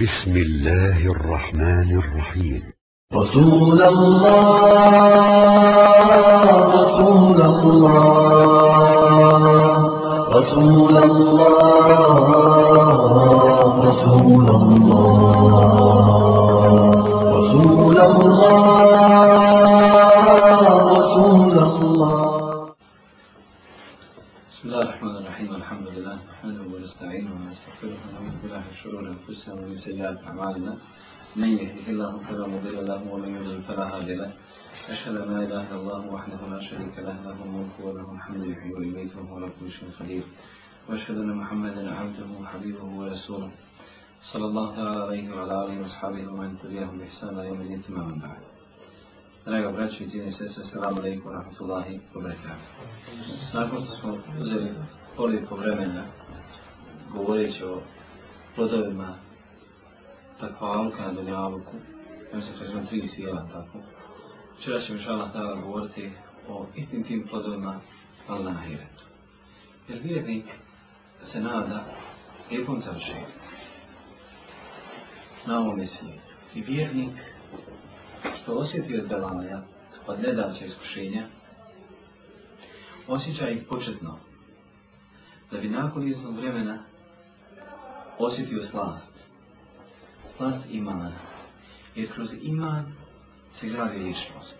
بسم الله الرحمن الرحيم رسول الله رسول الله رسول الله رسول الله رسول الله رسول الله بسم الله الرحمن الرحيم الحمد ونستعينه ونستغفره ونعوذ بالله من شرور انفسنا ومن سيئات اعمالنا من يهده الله فلا مضل له ومن يضلل فلا هادي له أشهد أن لا إله إلا الله وحده لا شريك له له الملك وله الحمد يحيي ويميت وهو على كل شيء قدير وأشهد أن محمدا عبده وحبيبه ورسوله صلى الله تعالى عليه وعلى آله وأصحابه ومن تبعهم بإحسان إلى يوم الدين ثم أما بعد Draga braći i cijeni sestre, salamu alaikum wa rahmatullahi wa barakatuh. Nakon što smo uzeli koliko vremena govoreći o plodovima takvaluka na Dunjavuku, ja mislim da smo tri sila, tako. Včera ćemo šala govoriti o istim tim plodovima, ali na ahiretu. Jer vjernik se nada lijepom završenju na ovom svijetu. I vjernik što osjeti od belaja, od nedaća iskušenja, osjeća ih početno, da bi nakon iznog vremena osjetio slast. Slast imana. Jer kroz iman se gradi ličnost.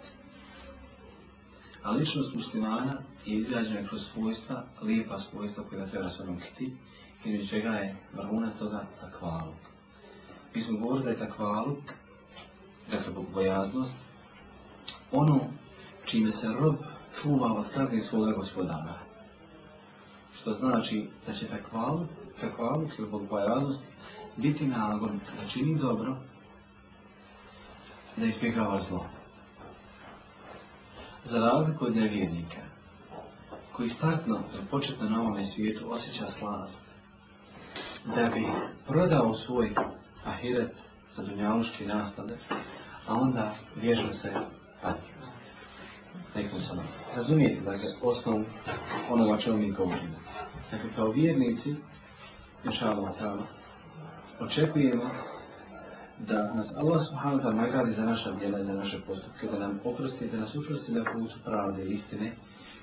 A ličnost muslimana je izrađena kroz svojstva, lijepa svojstva koja treba se nukiti, jer čega je vrhunac toga takvaluk. Mi smo govorili da je takvaluk, dakle bojaznost, ono čime se rob čuva od kazni svoga gospodara. Što znači da će takvaluk zahvalnost, ljubogojaznost, biti nagon da čini dobro, da izbjegava zlo. Za razliku od nevjernika, koji startno ili početno na ovome svijetu osjeća slast, da bi prodao svoj ahiret za dunjaluški naslade, a onda vježu se pati. Nekom sam. Ono- Razumijete, dakle, osnovu onoga čemu mi govorimo. Dakle, kao vjernici, inšalama ta'ala, očekujemo da nas Allah subhanahu wa nagradi za naša djela i za naše postupke, da nam oprosti, da nas učvrsti na putu pravde i istine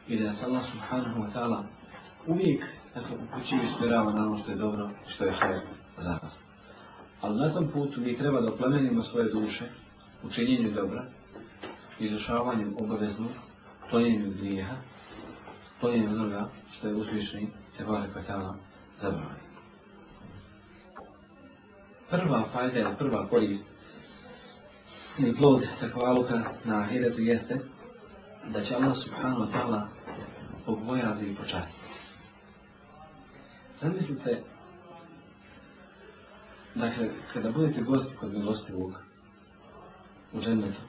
i da nas Allah subhanahu wa ta'ala uvijek dakle, upućuje i usmjerava na ono što je dobro i što je hajno za nas. Ali na tom putu mi treba da oplemenimo svoje duše u činjenju dobra, izrašavanjem obaveznog, klonjenju grijeha, klonjenju onoga što je uzvišeni te vale kvatala zabranio prva fajda ili prva korist ili plod takvaluka na ahiretu jeste da će Allah subhanahu wa ta'ala vojazi i počastiti. Zamislite, dakle, kada budete gosti kod milostivog u džennetu,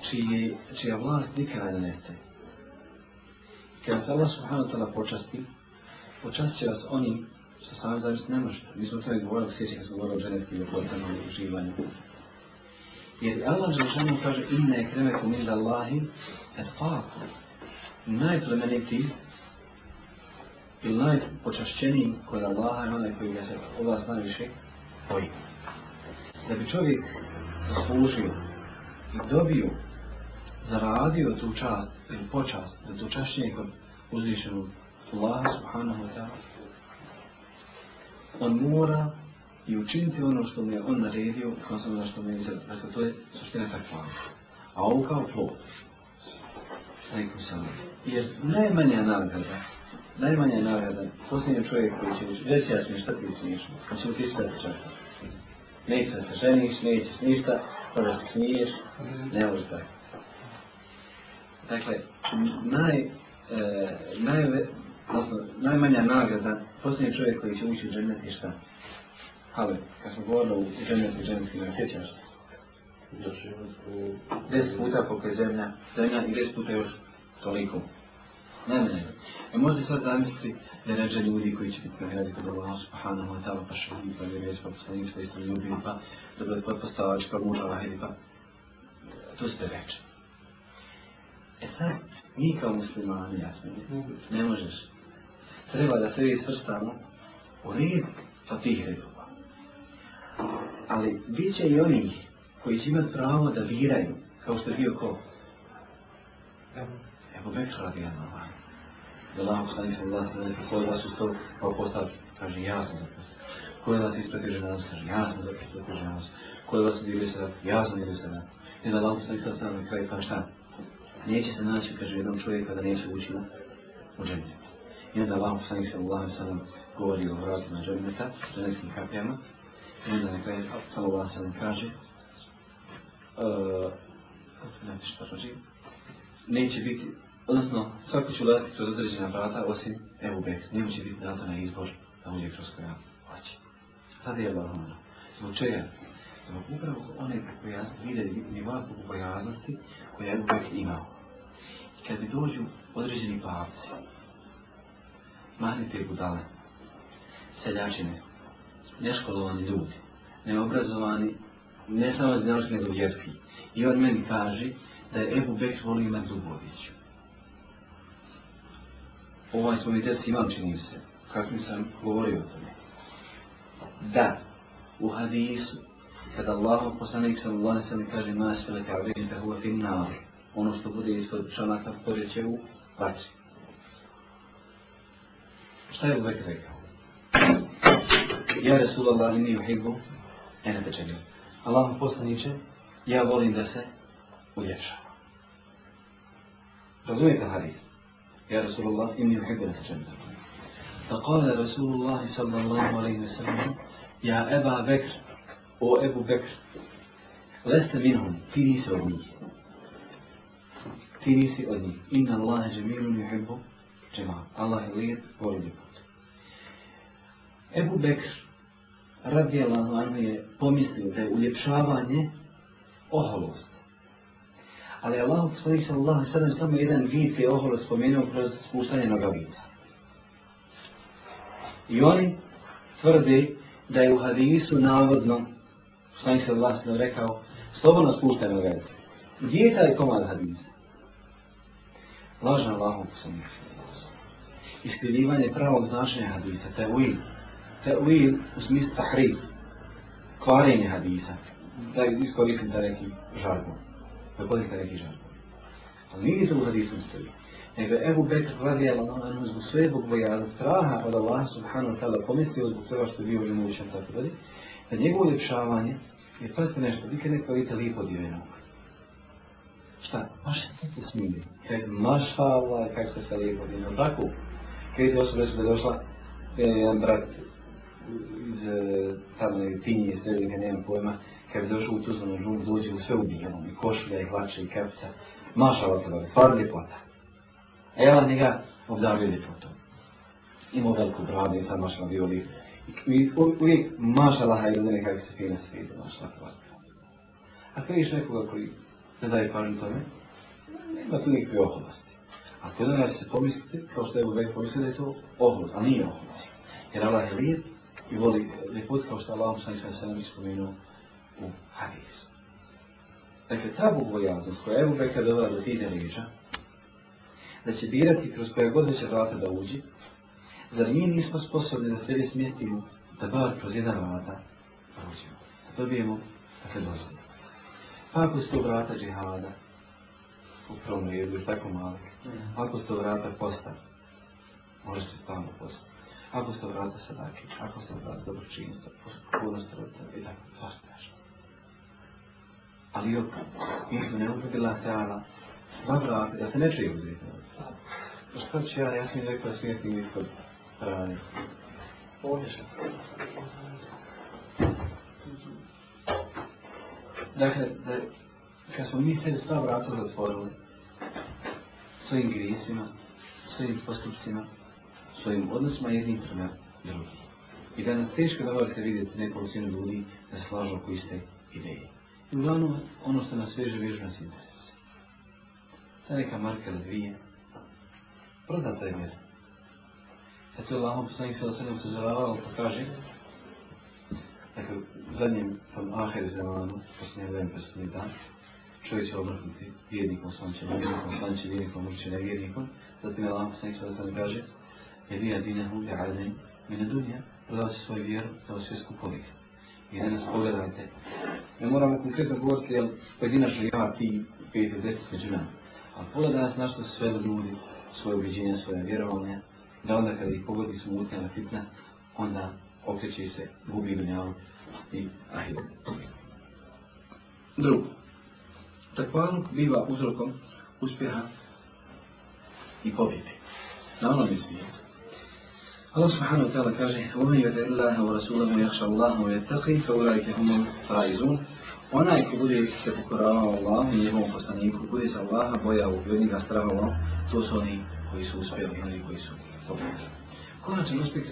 čiji, čija vlast nikada ne nestaje. Kada se Allah subhanahu wa ta'ala počasti, počast će vas onim što sam zavis ne može. Mi smo to i govorili, sjećam kad smo govorili o ženevskim ljepotama i uživanju. Jer Allah Žešanu kaže inna je kremekom inda Allahi et faku. Najplemeniti ili najpočašćeniji kod Allaha je onaj koji ga se Allah zna više boji. Da bi čovjek zaslužio i dobio, zaradio tu čast ili počast, da tu čašćenje kod uzvišenog Allaha subhanahu wa ta'ala, on mora i učiniti ono što mi je on naredio, sam ono što mi je izredio. Dakle, to je suština takva. A ovo kao plod. Rekao sam. Jer najmanja nagrada, najmanja nagrada, posljednji čovjek koji će reći, reći ja smiješ, šta ti smiješ? Pa će otići sve časa. Neće da se ženiš, nećeš ništa, pa da se smiješ, ne možeš tako. Dakle, naj, e, naj, odnosno najmanja nagrada, posljednji čovjek koji će ući u džennet i šta? Ali, kad smo govorili u džennetu i džennetski, ne sjećaš se? Deset puta koliko je zemlja, zemlja i deset puta još toliko. ne, ne. E možete sad zamisliti da ređe ljudi koji će biti nagraditi od Allah subhanahu wa ta'ala, pa šahid, pa vjerec, pa poslanic, pa islam ljubi, pa dobro potpostavač, pa lahir, pa... To ste reče. E sad, mi kao muslimani, jasno, ne možeš treba da sve svrstamo u red od tih redova. Ali bit će i onih koji će imati pravo da viraju kao što je bio ko? Evo Bekr radi Allah. Da Allah poslanik sam nas da ko da vas ustao pa postav, kaže ja sam zapustio. Ko je vas ispratio ženost? kaže ja sam ispratio ženost. Ko je vas udjelio sada, ja sam udjelio sada. I da lako sam nisam sada, na kraju, pa šta? Neće se naći, kaže jednom čovjeka da neće ući u dženje. I onda Allah poslanik sallallahu alaihi sallam govori o vratima dženneta, ženskim kapijama I onda na kraju sallallahu alaihi sallam kaže e, znate neće biti, odnosno svaki će ulaziti kroz određena vrata osim Ebu bek, Njemu će biti dato na izbor da uđe kroz koja hoće. Tada je Allah ono. Zbog čega? Zbog upravo one bogobojaznosti, vide nivoa bogobojaznosti koja je Ebu bek imao. I kad bi dođu određeni pavci, te budale, seljačine, neškolovani ljudi, neobrazovani, ne samo ideološki, nego vjerski. I on meni kaže da je Ebu Bekr volio imati Dubović. Ovaj smo mi test imam, čini se, kako sam govorio o tome. Da, u hadisu, kada Allah poslanik sam Allah sam mi kaže masfile da je huva fin Ono što bude ispod čanaka će u vatri. شاید وہ ایک رہتا رسول الله إني وحیبو انا تجلیو اللہ پوستانیچے يا بولین دسے اولیفشا رزویت الحديث يا رسول اللہ انی وحیبو تجلیو فقال رسول الله صلى الله عليه وسلم يا أبا بكر أو أبو بكر لست منهم في نيسة تنسي في نيسة أني إن الله جميل يحبه جماعة الله يغير ويحبه Ebu Bekr je pomislio da je uljepšavanje oholost. Ali Allah sada sallallahu samo jedan vid te oholost spomenuo kroz spuštanje nogavica. I oni tvrdi da je u hadisu navodno se sallallahu sallam rekao slobodno spuštaj nogavice. Gdje je taj komad hadisa? Lažan Allahom poslanik sallallahu sallam. pravog značenja hadisa, je te'wil u smislu tahrif, kvarenje hadisa. Da iskoristim da neki žargon. Da da neki žargon. Ali nije to u hadisom stoji. Nego je Ebu Bekr radi Allah zbog sve zbog bojaza straha od Allah subhanahu wa ta'ala pomislio zbog toga što je bio imućan tako dalje, da njegovo uljepšavanje je pazite nešto, vi kad ne kvalite lipo dio jednog. Šta? Maša se ti smije. Kaj, maša Allah, kako se lijepo dio. Tako? Kaj je osoba je došla, e, jedan brat iz e, tamo tinje i srednjega, nemam pojma, kad je došao u Tuzlanu žur, dođe u sve u bijelom, i košulja, i hlače, i kepca, maša od toga, stvar ljepota. A ja njega obdavio ljepotom. Imao veliku bradu i sam Maša na lijep. I uvijek i ljudi kako se fina svede, mašala hvala. Ako vidiš nekoga koji ne daje pažnju tome, nema tu nikakve oholosti. A kod nas se pomislite, kao što je Bubek pomislio da je to oholost, a nije oholost. Jer Allah je lijep i voli put kao što Allah poslanik sa spomenuo u hadisu. Dakle, ta bogojaznost koja je Ebu Bekra dovela do tih da će birati kroz koje god će vrata da uđi, zar mi nismo sposobni da sebe smjestimo da bar kroz jedan vrata uđemo, da dobijemo dakle dozvod. Pa ako to vrata džihada, u prvom tako malo, mhm. ako to vrata posta, može se stalno postati. Ako ste vrata sadake, ako ste vrata dobročinstva, ste vrata... i tako, svašta što. Ali jok, mi smo ne uputila teala, sva vrata, ja se neću je uzeti od slava. Pa što ću ja, ja sam rekao da smijem s tim ispod rani. što... Dakle, da, kad smo mi sve sva vrata zatvorili, svojim grisima, svojim postupcima, svojim odnosima jednim prema drugim. I danas teško da volite vidjeti sinu ljudi da slažu oko iste ideje. I uglavnom, ono što nas veže, veže nas interes. Ta neka marka ili dvije, prda taj mir. E to je Allahom poslanik se osvrnem upozoravao, pa kaže, dakle, u zadnjem tom aher zemanu, posljednje vreme, posljednji dan, čovjek će obrhnuti vjednikom, slanče, vjernikom, slanče, vjernikom, mrće, nevjernikom, zatim lahom poslanik se osvrnem kaže, evija hulja li mine dunja, prodao si svoju vjeru za osvijesku korist. I danas pogledajte. Ne moramo konkretno govoriti, jer pojedinačno ja ti pet ili deset među nama. Ali pogledaj nas na što sve ljudi, svoje ubiđenje, svoje vjerovanje, da onda kada ih pogodi smutnja na fitna, onda okreće se, gubi dunjavu i ahiru. Drugo, takvaluk biva uzrokom uspjeha i pobjede. Na onom je Allah subhanahu wa ta'ala kaže وَمَنْ يَتَ إِلَّهَ وَرَسُولَهُ يَخْشَ اللَّهُ وَيَتَّقِي فَوْلَيْكَ هُمُ الْفَائِزُونَ Onaj ko bude se pokoravao Allah i njegovom poslaniku, bude se Allaha bojao i od njega strahovao, to su oni koji su uspjeli i oni koji su pobjegli. Konačan uspjeh,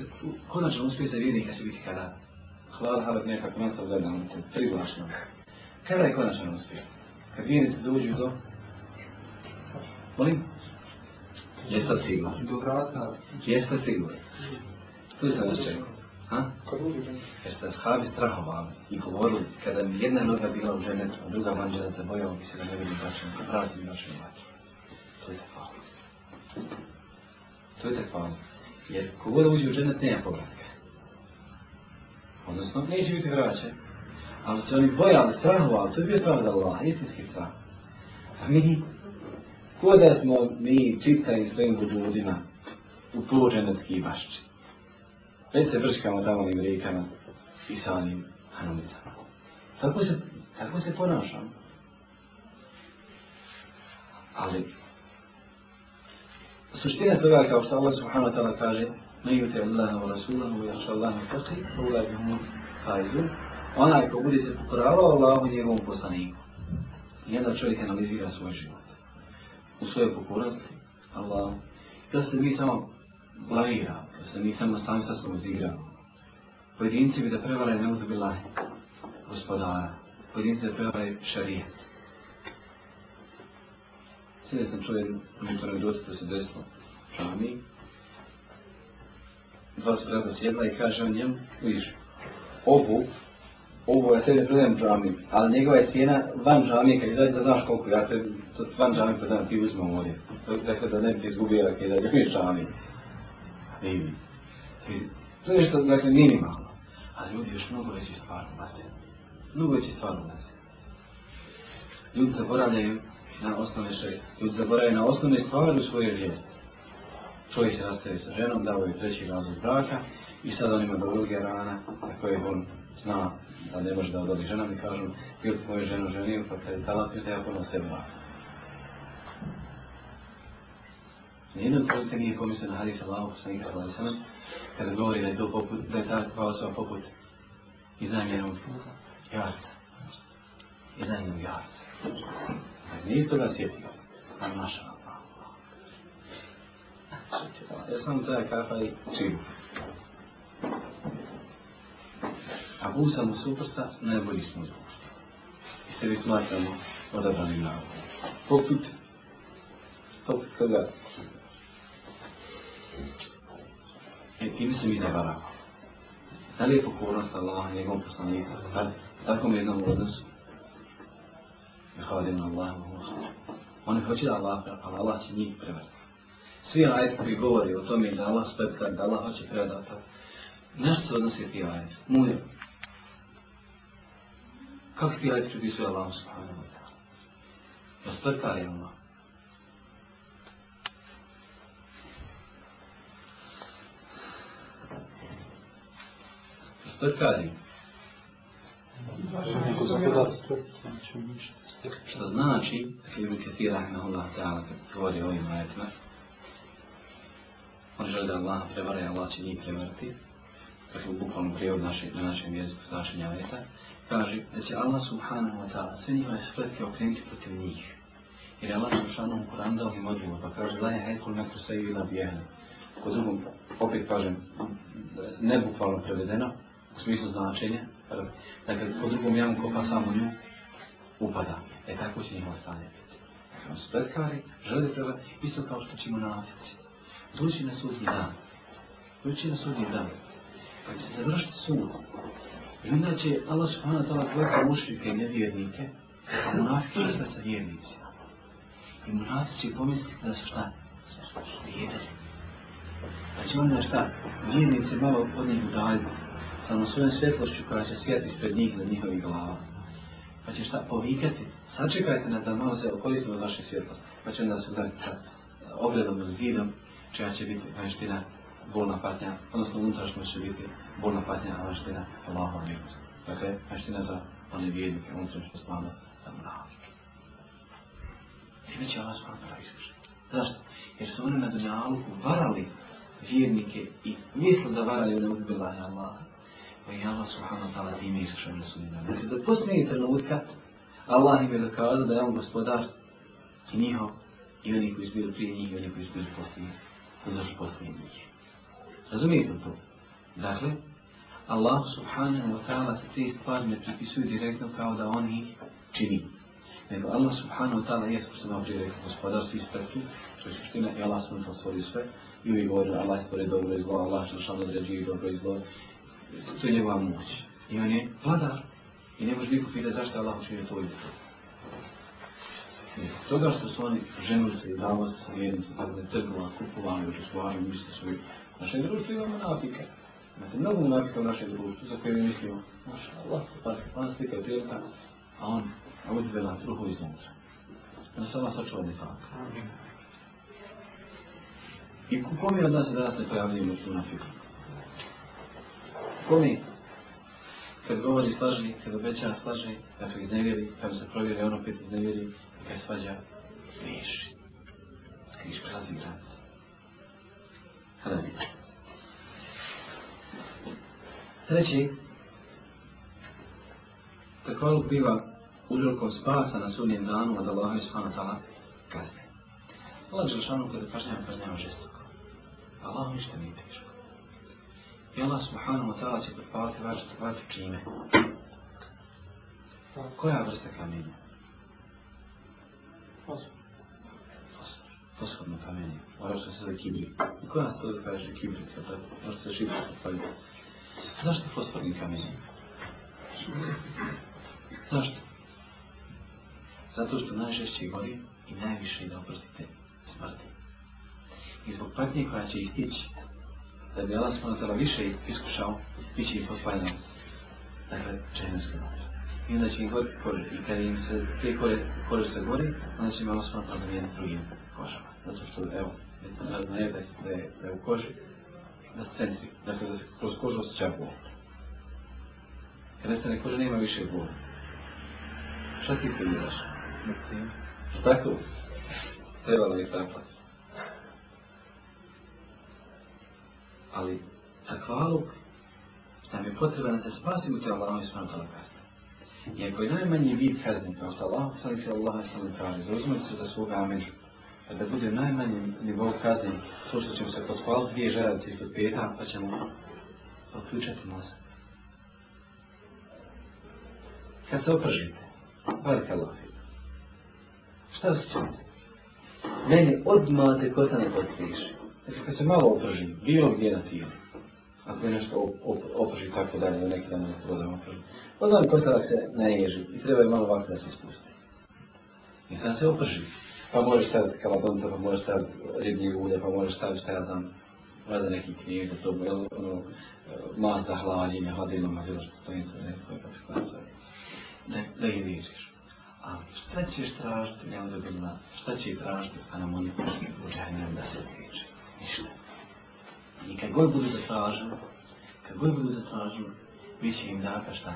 konačan uspjeh za vjernika će biti kada? Hvala, hvala, nekako nastav gledam, privlačno. Kada je konačan uspjeh? Kad vjernici dođu do... Molim? Jeste sigurni? Do vrata. Jeste sigurno. Tu sam vas čekao. Ha? Jer e, se ashabi strahovali i govorili, kada mi jedna noga bila u ženet, a druga van te bojao bi se da ne vidim bačenu, da pravi se To je hvala. To je hvala. Jer kogod uđe u ženet, nema povratka. Odnosno, neće biti vraćan. Ali se oni bojali, strahovali, to je bio strah od Allaha, istinski strah. A mi, ko da smo mi čitani svojim bududima, u poluženecki bašči. Već se vrškamo tamo ovim rijekama i sa onim hanumicama. Tako se, tako se ponašamo. Ali, suština toga je kao što Allah subhanahu wa ta'ala kaže Ne jute Allaha wa Rasulahu wa jaša Allaha faqih, pa ulaj bi mu faizu. Onaj ko bude se pokoravao Allahu i njegovom poslaniku. I onda čovjek analizira svoj život. U svojoj pokornosti, Allahu. Da se mi samo planira, da se ni samo sam sa sobom Pojedinci bi da prevale ne bi gospodara. Pojedinci da prevale šarije. Sada sam čuo jednu anegdotu koju se desilo čami. Dva se brata sjedla i kaže on njemu, vidiš, ovu, ovu ja tebi predajem džami, ali njegova je cijena van džamije, kad izađe da znaš koliko, ja te van džamije predajem, ti uzmem ovdje. Dakle, da ne bi izgubio, kada je džami. To je nešto, dakle, minimalno. ali ljudi još mnogo veći stvar ulaze. Mnogo veći stvar ulaze. Ljudi zaboravljaju na osnovne še, ljudi zaboravljaju na osnovne stvari u svojoj vjeri. Čovjek se rastaje sa ženom, dao je treći razlog braka i sad on ima do druge rana na koje on zna da ne može da odoli žena i kažu, jel' tvoju ženu ženio, pa kad je pita, ja ponosim jednom trenutku nije pomislio na hadis Allahu poslanika sallallahu alejhi kada govori da je to poput da je ta osoba poput iznajmljenog jarca. Iznajmljenog jarca. Dakle, nije toga sjetio. A naša Ja sam taj kafa i čim. A busa mu suprsa najbolji smo društvo. I se smatramo odabranim narodom. Poput, poput koga E, time mi izabrao. Da li je pokornost Allah i njegovom poslanicu? Tako mi jednom odnosu. na Allah. Oni hoće da Allah, ali Allah će njih prevrati. Svi ajde koji govori o tome da Allah spletka, da Allah hoće predati. Na što se odnosi ti ajde? Muje. Kako ti ajde pripisuje Allah subhanahu wa ta'ala? Raspletka li Allah? Šta Što znači, dakle Ibn Kathir Rahimahullah Ta'ala kad govori o ovim ajetima, on želi da Allah prevara Allah će njih prevarati, dakle u bukvalnom prijevod na našem jeziku značenja ajeta, kaže da će Allah Subhanahu Wa Ta'ala sve je spletke okrenuti protiv njih. Jer Allah Subhanahu u Koran dao im odgovor, pa kaže da je hajkul mekru seju ila bijehna. Ko drugom, opet kažem, ne bukvalno prevedeno, u smislu značenja, prvi. Dakle, po drugom jamu kopa samo nju upada. E tako će njima stanje biti. Kako su pretkari, žele treba, isto kao što ćemo na atici. na sudnji dan. Dući na sudnji dan. Kad se završiti sud, i onda će Allah subhanahu ta'ala i mušrike i nevjernike, a munafiki vrsta sa vjernicima. I munafici će pomisliti da su šta? Vjernice. Pa će onda šta? Vjernice malo od njih udaljiti samo svojom svjetlošću koja će sjeti ispred njih za njihovih glava. Pa će šta povikati? Sačekajte čekajte da malo se okoristimo vaše svjetlost. Pa će onda se udariti sa eh, ogledom ili zidom, čija će biti vanština bolna patnja, odnosno unutrašnja će biti bolna patnja, a vanština Allahom milost. Dakle, vanština za one vjernike, unutrašnja slavna za Ti Time će Allah smatala iskušati. Zašto? Jer su oni na dunjalu varali vjernike i misle da varali ne ubila Allaha pa i Allah subhanahu wa ta'ala time izašao na sudnji dan. Dakle, do posljednjeg trenutka Allah im je dokazao da je on gospodar i njihov i oni koji su bili prije njih i oni koji su bili poslije, koji zašli poslije njih. Razumijete to? Dakle, Allah subhanahu wa ta'ala se te stvari ne pripisuju direktno kao da on ih čini. Nego Allah subhanahu wa ta'ala je što sam prije rekao gospodar svi spretni, što je suština i Allah ta'ala stvorio sve i uvijek govorio Allah stvorio dobro i zlo, Allah što šal određuje dobro i zlo to je njegova moć. I on je vladar. I ne može nikog pitati zašto je Allah učinio to i to. toga što su oni ženili se i dalo se sa vjernicom, tako da je trgova, kupovali, očestvovali, misli svoji. Naše društvo imamo nafika. Znate, mnogo nafika u našem društvu za koje mislimo, maša Allah, parhepan slika je prilika, a on odvela truhu iznutra. Da se Allah sačuva nefaka. I je od nas danas ne pojavljujemo tu nafiku? kome? Kad govori slaži, kad obeća slaži, kad to iznevjeri, kad se provjeri, on opet iznevjeri, kad je svađa, griješi. Kriš prelazi granice. Kada vidite. Treći, luk biva uzrokom spasa na sudnjem danu od Allaha i subhanahu Tala kazne. Allah Želšanu kada kažnjava, kažnjava žestoko. Allah ništa nije teško. I Allah subhanahu wa ta'ala će pripaliti vašu vatru čime? Koja vrsta kamenja? Fosforno kamenje. Ovo što se zove kibri. I koja nas to kaže kibri? možda ono se šipno potpalje. Zašto fosforni kamenje? Zašto? Zato što najžešće gori i najviše da oprostite smrti. I zbog patnje koja će istići, da bi Allah tada više iskušao, bit će ih potpanjeno. Dakle, džehennemske vatre. I onda će im goriti kože. I kad im se te kože, kože se gori, onda će im Allah tada zamijeniti drugim kožama. Zato što, evo, raznaje da, da, je, da je u koži, da se centri. Dakle, da se kroz kožu osjeća bol. Kad nestane koža, nema više bol. Šta ti se gledaš? Tako? Trebalo bi zapad. Ali takvaluk nam je potreban da se spasimo te Allahom i smanu tala kazne. I ako je najmanji vid kazne, kao što Allah poslanik se Allah sam kaže, zauzmite se za svoga ameđu, da bude najmanji nivou kazne, to što ćemo se potkvali dvije žaravice kod peta, pa ćemo otključati mozak. Kad se opržite, barka lafi. Šta se čini? Meni odmah se kosa ne postiže. Znači, kad se malo oprži, bilo gdje na tijelu, ako je nešto oprži tako dalje, ili neki dan nešto voda oprži, onda pa je posadak se naježi i treba je malo ovako da se spusti. I sad se oprži. Pa možeš staviti kalabonta, pa možeš staviti ribnje ulje, pa možeš staviti šta ja znam, vada neki knjeg za to, jel, ono, masa hlađenja, hladina, mazilačka stanica, ne, je kako se tada Da, da ih vidiš. Ali šta ćeš tražiti, ne onda bi šta će tražiti, a nam oni u džajnjem da se zviče ništa. I kad god budu zatražili, kad god budu zatražili, bit će im data šta?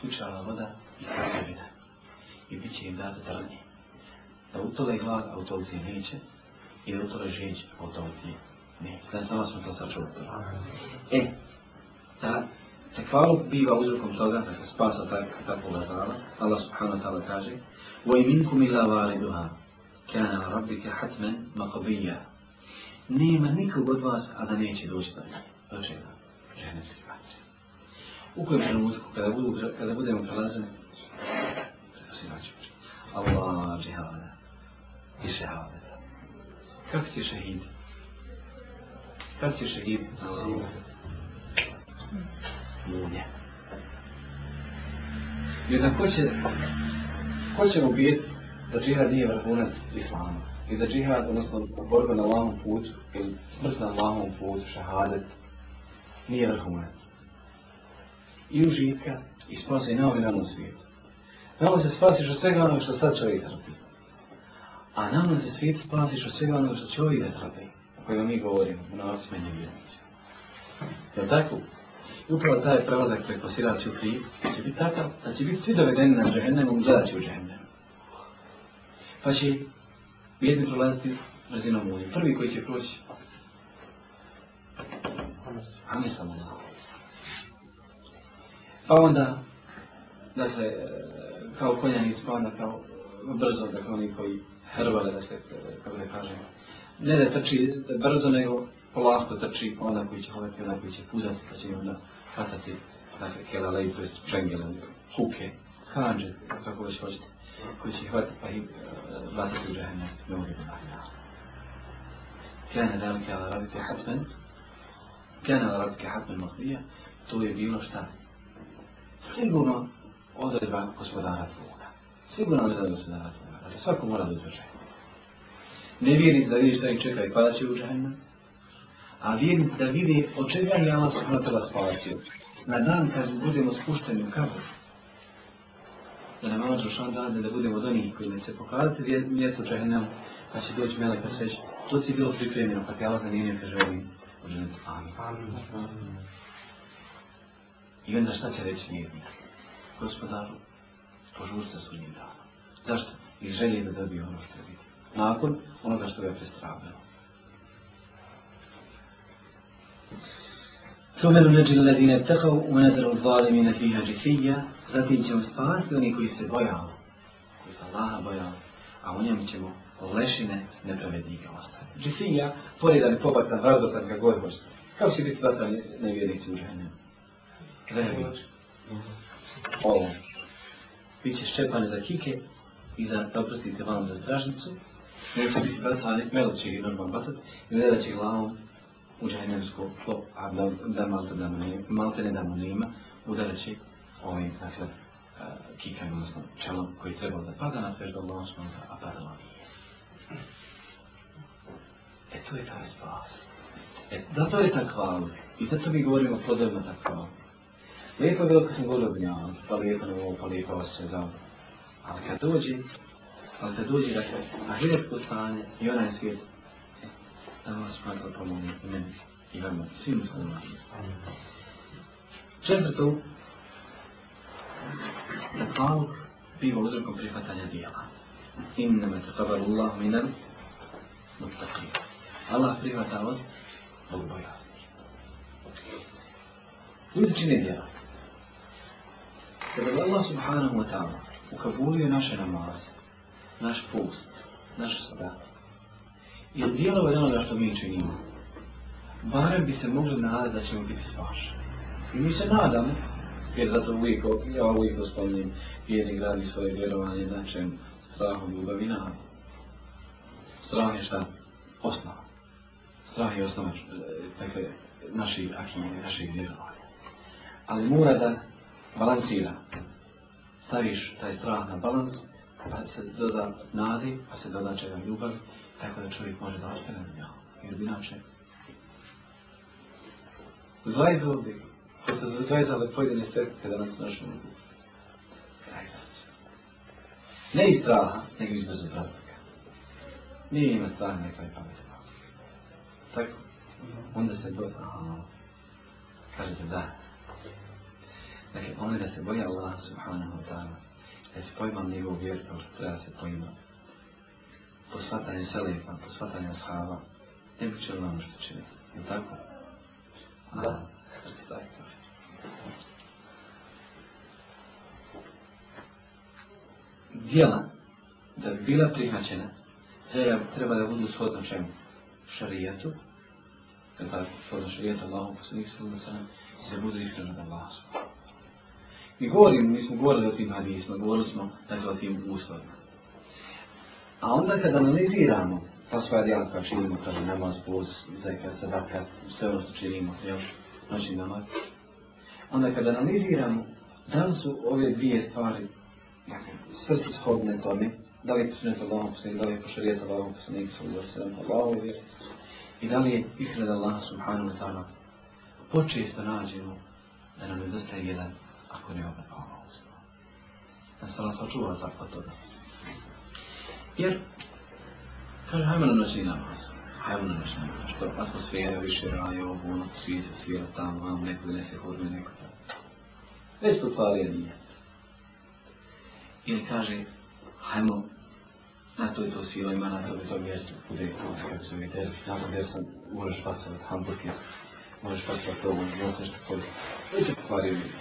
Ključala voda i krvina. I bit će im data trnje. Da u toga je glad, a u toga ti neće. I da u toga je žeć, a u toga ti neće. Znači, samo smo to sačuvali. E, ta Tekvaluk biva uzrokom toga, da se spasa tak, takvog azala. Allah subhanahu wa ta'ala kaže وَإِمِنْكُمْ إِلَّا وَالِدُهَا كَانَ رَبِّكَ حَتْمًا مَقَبِيًّا nema nikog od vas, a da neće doći do do žena, se vatre. U kojem trenutku, kada, budu, kada budemo prelazili, da se nađu, Allah, džihada, i šehada. Kako ti šehid? Kako ti šehid? Munja. Jer na ko će, ko da džihad nije vrhunac islama? i da džihad, odnosno borba na lahom putu ili smrt na lahom putu, šahadet, nije vrhunac. I užitka i spasa i na ovom svijetu. Na ovom se spasiš od svega onoga što sad čovjek trpi. A na ovom se svijet spasiš od svega onoga što čovjek trpi. O kojima mi govorimo, u novcima i nevjernicima. Jel tako? I upravo taj prelazak preko sirači u kriv će biti takav da će biti svi dovedeni na džehendem, gledat će u džehendem. Pa će Vjerni prolaziti brzinom uvijek. Prvi koji će proći. A ne samo ne Pa onda, dakle, e, kao pa onda kao brzo, dakle, oni koji hrvale, dakle, e, kako da kažem, ne da trči brzo, nego polako trči pa onda koji će hodati, onda koji će puzati, pa će onda hvatati, dakle, kelalej, to je čengele, kuke, kanđe, kako već hoćete koji će hvatiti pa i e, vratiti u džahne ne uvijek Allah. Kane dalike ala rabike hatven, kane ala rabike hatven mahdija, to je bilo šta? Sigurno odredba gospodara tvoga. Sigurno odredba gospodara tvoga. Dakle, svako mora da uđe Ne vjernic da vidi šta ih čeka i kada će u džahne, a vjernic da vidi od čega je Allah subhanahu spasio. Na dan kad budemo spušteni u kabur, da nam Allah da dade da budemo od onih koji neće pokazati mjesto u pa će doći melek pa će reći, to ti je bilo pripremljeno, pa te Allah zanimio, kaže ovim, u amin. Amin. I onda šta će reći vjernik? Gospodaru, požur se njim danom. Zašto? Iz želje da dobije ono što je vidio. Nakon onoga što ga je prestravljeno. Sumeru neđi ladine tekav, unezaru mi fija džifija, zatim ćemo spasti oni koji se bojao, koji se Allaha bojao, a u njemu ćemo lešine nepravednika ostaviti. Džifija, poredan, pobacan, razbacan, kako god hoćete. kao će biti basan nevjernik će u džahnemu? Kada je bilo? Ovo. Biće ščepane za kike i za, oprostite, vam za stražnicu. Neće biti basan, melo će ih normalno bacati, i ne da će glavom u džajnemsku tlo, a da, da malte da ne, malte ne da mu nema, udaraći ovaj, dakle, e, kikaj, odnosno čelom koji treba da pada na svežda Allahom smanta, a padalo nije. E to je taj spas. E, zato je kvala. I zato mi govorimo podobno kvala. Lijepo je bilo kad sam govorio o gnjavu, pa lijepo ne ovo, pa lijepo osjećaj za Ali kad dođe, ali kad dođe, dakle, ahiretsko stanje i onaj svijet Allah subhanahu wa pa pomogne i meni i vama, svim muslimanima. Četvrto, takav biva uzrokom prihvatanja dijela. Innama takabalu Allah minan muttaqim. Allah prihvata od bogobojazni. Ljudi čine dijela. Kada bi Allah subhanahu wa ta'ala ukabulio naše namaze, naš post, naš sadat, dijelo od onoga što mi činimo, barem bi se mogli nadati da ćemo biti spašeni. I mi se nadamo, jer zato uvijek, ja uvijek to spomnim, vjernik gradi svoje vjerovanje na čem strahom, ljubav i nadam. Strah je šta? Osnova. Strah je osnova naših akine, naših vjerovanja. Ali mora da balansira. Staviš taj strah na balans, pa se doda nadi, pa se doda čega ljubav, tako da čovjek može da ostane na njom. Jer bi inače, zla izvodi. Ko se zgajzale pojedine sekte danas našem iz Zgajzali Ne iz straha, nego iz brzo razloga. Nije ima strah, nekaj je pametno. Tako. Onda se boja, aha, kažete da. Dakle, oni da se boja Allah subhanahu wa ta'ala. Da se pojma njegovu vjeru, kao što treba se pojma po shvatanju selefa, po shvatanju ashaba, ne bi činili ono što čini. Je tako? Da. Dijela, da bi bila prihvaćena, treba, treba da budu shodno čemu? Šarijetu, da tako, shodno šarijetu Allahom poslanih sallam sallam, da budu iskreno da Allah. Mi govorimo, mi smo govorili o tim hadisma, govorili smo dakle, o tim uslovima. A onda kad analiziramo ta svoja djela koja činimo, kaže namaz, buz, zekat, sadaka, sve ono što činimo, još noći namaz, onda kad analiziramo, da li su ove dvije stvari sve dakle, se shodne tome, da li je posunet Allahom da li je pošarijet Allahom poslanik, sallallahu i da li je ihred Allah subhanahu wa ta'ala počesto nađemo da nam nedostaje jedan ako ne oba dva Da se nas sačuva tako toga. Jer, kaže, hajmo na noćni namaz. Hajmo na noćni namaz. Što atmosfera više raje, ovo, ono, svi se svira tamo, vam neko donese hurme, neko tamo. Već pokvalio nije. Ili kaže, hajmo na to i to svira ima, na to i to mjesto, gdje bude, bude, kako se vidi, jer sam, jer sam, možeš pasavati hamburger, možeš pasavati ovo, možeš nešto kod. Već se pokvalio nije.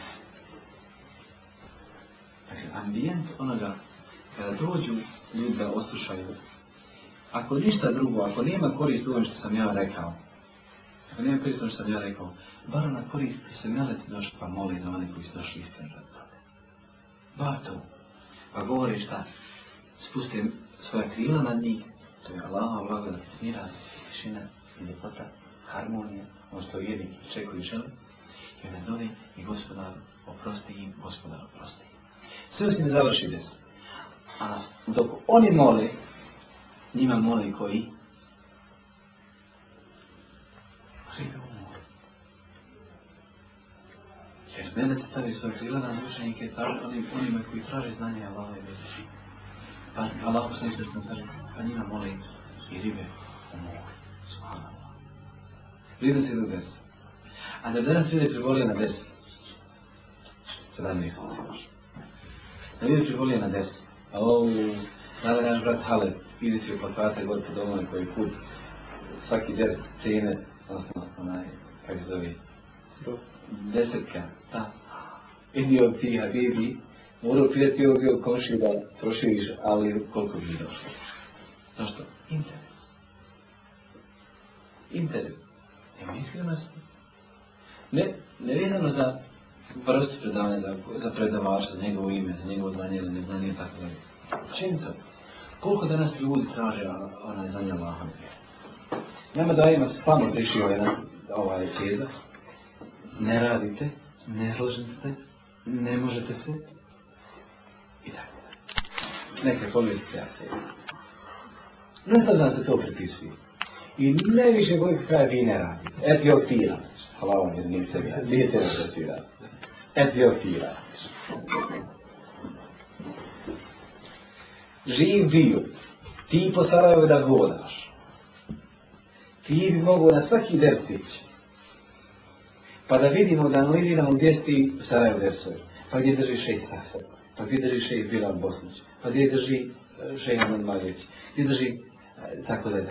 Dakle, ambijent onoga kada dođu ljudi da oslušaju. Ako ništa drugo, ako nema korist u što sam ja rekao, ako nema korist što sam ja rekao, bar na korist se sam došli pa moli za one koji su došli toga. Bar to. Pa govori šta, spustim svoja krila na njih, to je Allaha, Allah, smira, tišina, ljepota, harmonija, On što jedin, očekuje i želi. I je dole i gospodar, oprosti im, gospodar, oprosti im. Sve osim završi des. A dok oni mole, njima mole koji? Jer Benet stavi svoje krila na dušenike onim, onima koji traže znanje Allaha i veliči. Pa Allah poslani se sam tržen, pa njima moli i ribe u moru. Subhanallah. Vrijedno se do desa. A da danas ljudi privolio na desa. Sedam nisam se baš. Da ljudi privolio na desa a ovu nada jedan brat Hale, idi si u plakate gore po domove koji put, svaki djec cene, odnosno onaj, kako se zove, desetka, jedni od ti Habibi, morao prijeti ovo bio komši da trošiš, ali koliko bi došlo. Zašto? Interes. Interes. Nema iskrenosti. Ne, ne vezano za vrstu predavanja za, za predavača, za njegovo ime, za njegovo znanje ili neznanje i tako dalje. Čim to? Koliko danas ljudi traže onaj znanje Allaha Nama da ima stvarno prišio jedan ovaj teza. Ne radite, ne slažem ne možete se i tako dalje. Neke povijesti ja se. Ne nam se to pripisuje. I najviše vojska kraja vi ne radite. Eto ti radiš. Hvala vam jer nije tebi, nije da si etiopija. Živ bio, ti po Sarajevo da godaš. Ti bi mogo na svaki ders Pa da vidimo, da analiziramo gdje ste u Sarajevo Pa gdje drži šej Safer, pa gdje drži i Bilal Bosnić, pa gdje drži e, šej Anon Marijević, gdje drži e, tako da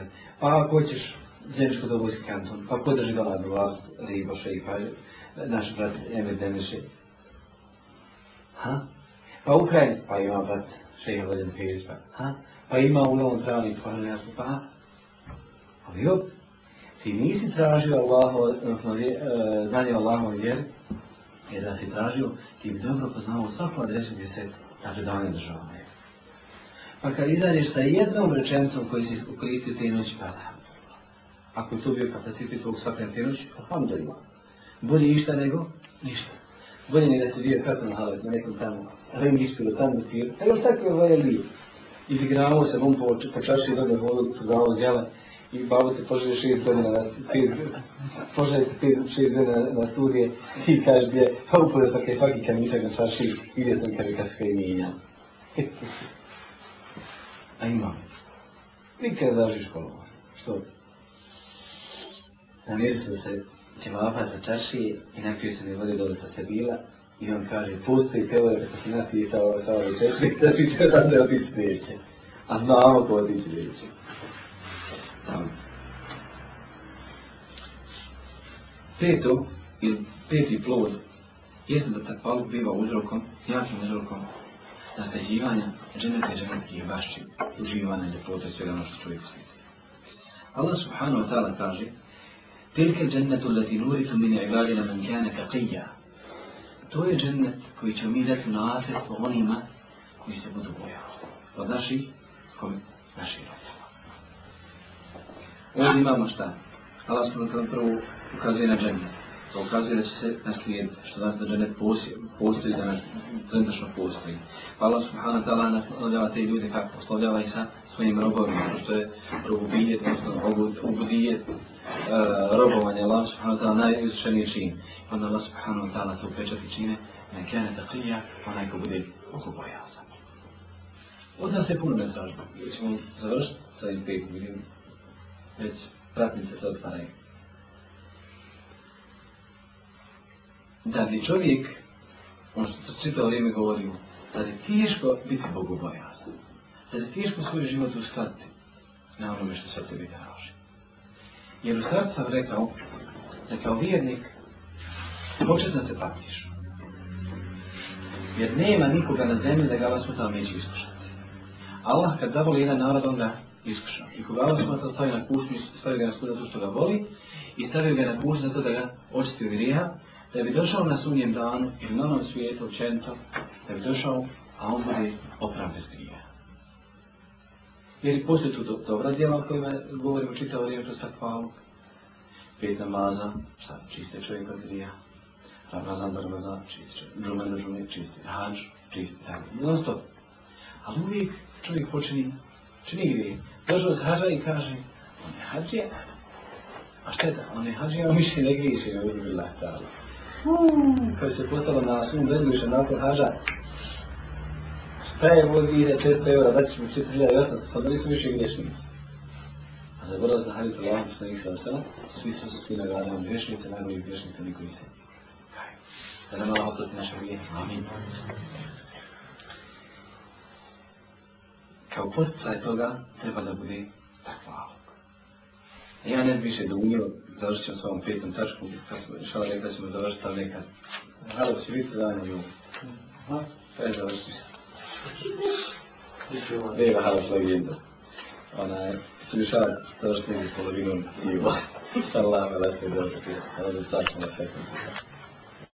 Pa ako hoćeš zemljško dobojski kanton, pa ko drži Galadu, Vas, Ribo, šej palju naš brat Emir Deneše. Ha? Pa Ukrajin, pa ima brat Šeha Vodin Fizba. Pa, ha? Pa ima u Novom Travni, pa jasno, pa Pa bio, ti nisi tražio Allaho, odnosno e, znanje Allaho vjeri, jer da si tražio, ti bi dobro poznao svaku adresu gdje se ta predavanja država. Pa kad izađeš sa jednom rečencom koji si koristio te noći, pa da. Ako je to bio kapacitet tog svakne te noći, pa alhamdulillah. Bolje išta nego ništa. Bolje nego da se bio kako na halet, na nekom tamo ispilo tamo tiru. Evo tako je ovaj lije. Izigravao se, on po, po čaši dobe vodu, pogavao zjava i babo te poželje šest godina na pet, poželje te pet, šest godina na studije i kaže gdje, pa upore sam kaj svaki kamičak na čaši, ide sam kaj kad sve kaj mijenja. A ima. Nikad zažiš školu. Što? Namjeri sam se ćevapa znači, sa čaši i napio se mi vode dole sa sebila i on kaže, te vode, kako pa se napije sa ove, sa ovoj češke, da više raze otići neće. A znamo ko otići neće. Peto, ili peti plod, jeste da paluk biva uzrokom, jakim uzrokom, nasljeđivanja dženeta i dženetskih bašći, uživanja ljepote svega ono što čovjek slika. Allah subhanahu wa ta'ala kaže تلك الجنة التي نورث من عبادنا من كان تقيا تو هي جنة كوي تميلة نواسف وغنيمة كوي سبود بويا وداشي كوي ناشي رفا نعم. ولي ما مشتا الله سبحانه وتعالى ukazuje na dżennet. pa ukazuje da će se naslijediti, što znači da Džanet postoji, da nas trenutno postoji. Pa Allah subhanahu wa ta'ala naslovljava te ljude kako oslovljava i sa svojim robovima, što je robubijet, odnosno obudijet, e, robovanje Allah subhanahu wa ta'ala najizvršeniji čin. Onda Allah subhanahu wa ta'ala to upečati čine, ne kene taqija, onaj ko bude bogobojazan. Od nas je puno ne tražba. ćemo završiti sa ovim pet, vidim, već pratnice se otvaraju. da bi čovjek, ono što čito vrijeme govorimo, da je tiško biti bogobojazan. Sad je tiško svoj život uskladiti na onome što sad tebi naloži. Jer u startu sam rekao da kao vjernik da se patiš. Jer nema nikoga na zemlji da ga vas to neće iskušati. Allah kad zavoli jedan narod, onda ga iskuša. I koga Allah to stavi na kušnju, stavi ga na zato što ga voli i stavio ga na kušnju zato da ga očisti od grija da bi došao na sunjem danu i na onom svijetu općenito, da bi došao, a on bude opran bez grija. Jer postoje tu do, dobra djela o kojima govorimo čitavo vrijeme kroz takvalu. Pet namaza, šta, čiste čovjek od grija. Ramazan Ramazan, čisti čovjek. Džumen do džumen, čisti hađ, čisti tako. Non stop. Ali uvijek čovjek počini, čini grije. Došao se hađa i kaže, on je hađija. A šta je da? On je hađija, on više ne griješi, ne koji se poslalo na sum bezgriša nakon haža. Šta je ovo 2600 eura, daći mi 4800, sad nisu su više grešnici. A zaboravio sam hadis Allah, poslanik sa vasala, svi su su nagradili gledali griješnice, najbolji griješnice, niko i se. Da nam Allah oprosti naša grijeha. Amin. Kao posticaj toga treba da bude takva E, ja ne više dugio, završit ćemo s ovom petom tačkom, kad smo rješali rekli da ćemo završiti tam nekad. Ali će biti dan i ovo. Pa je završiti se. Ne, hvala što je jedna. Ona, je, će mi rješavati završiti s polovinom i ovo. Sallam, alasne, dobro, dosti. Hvala da sačemo na petom.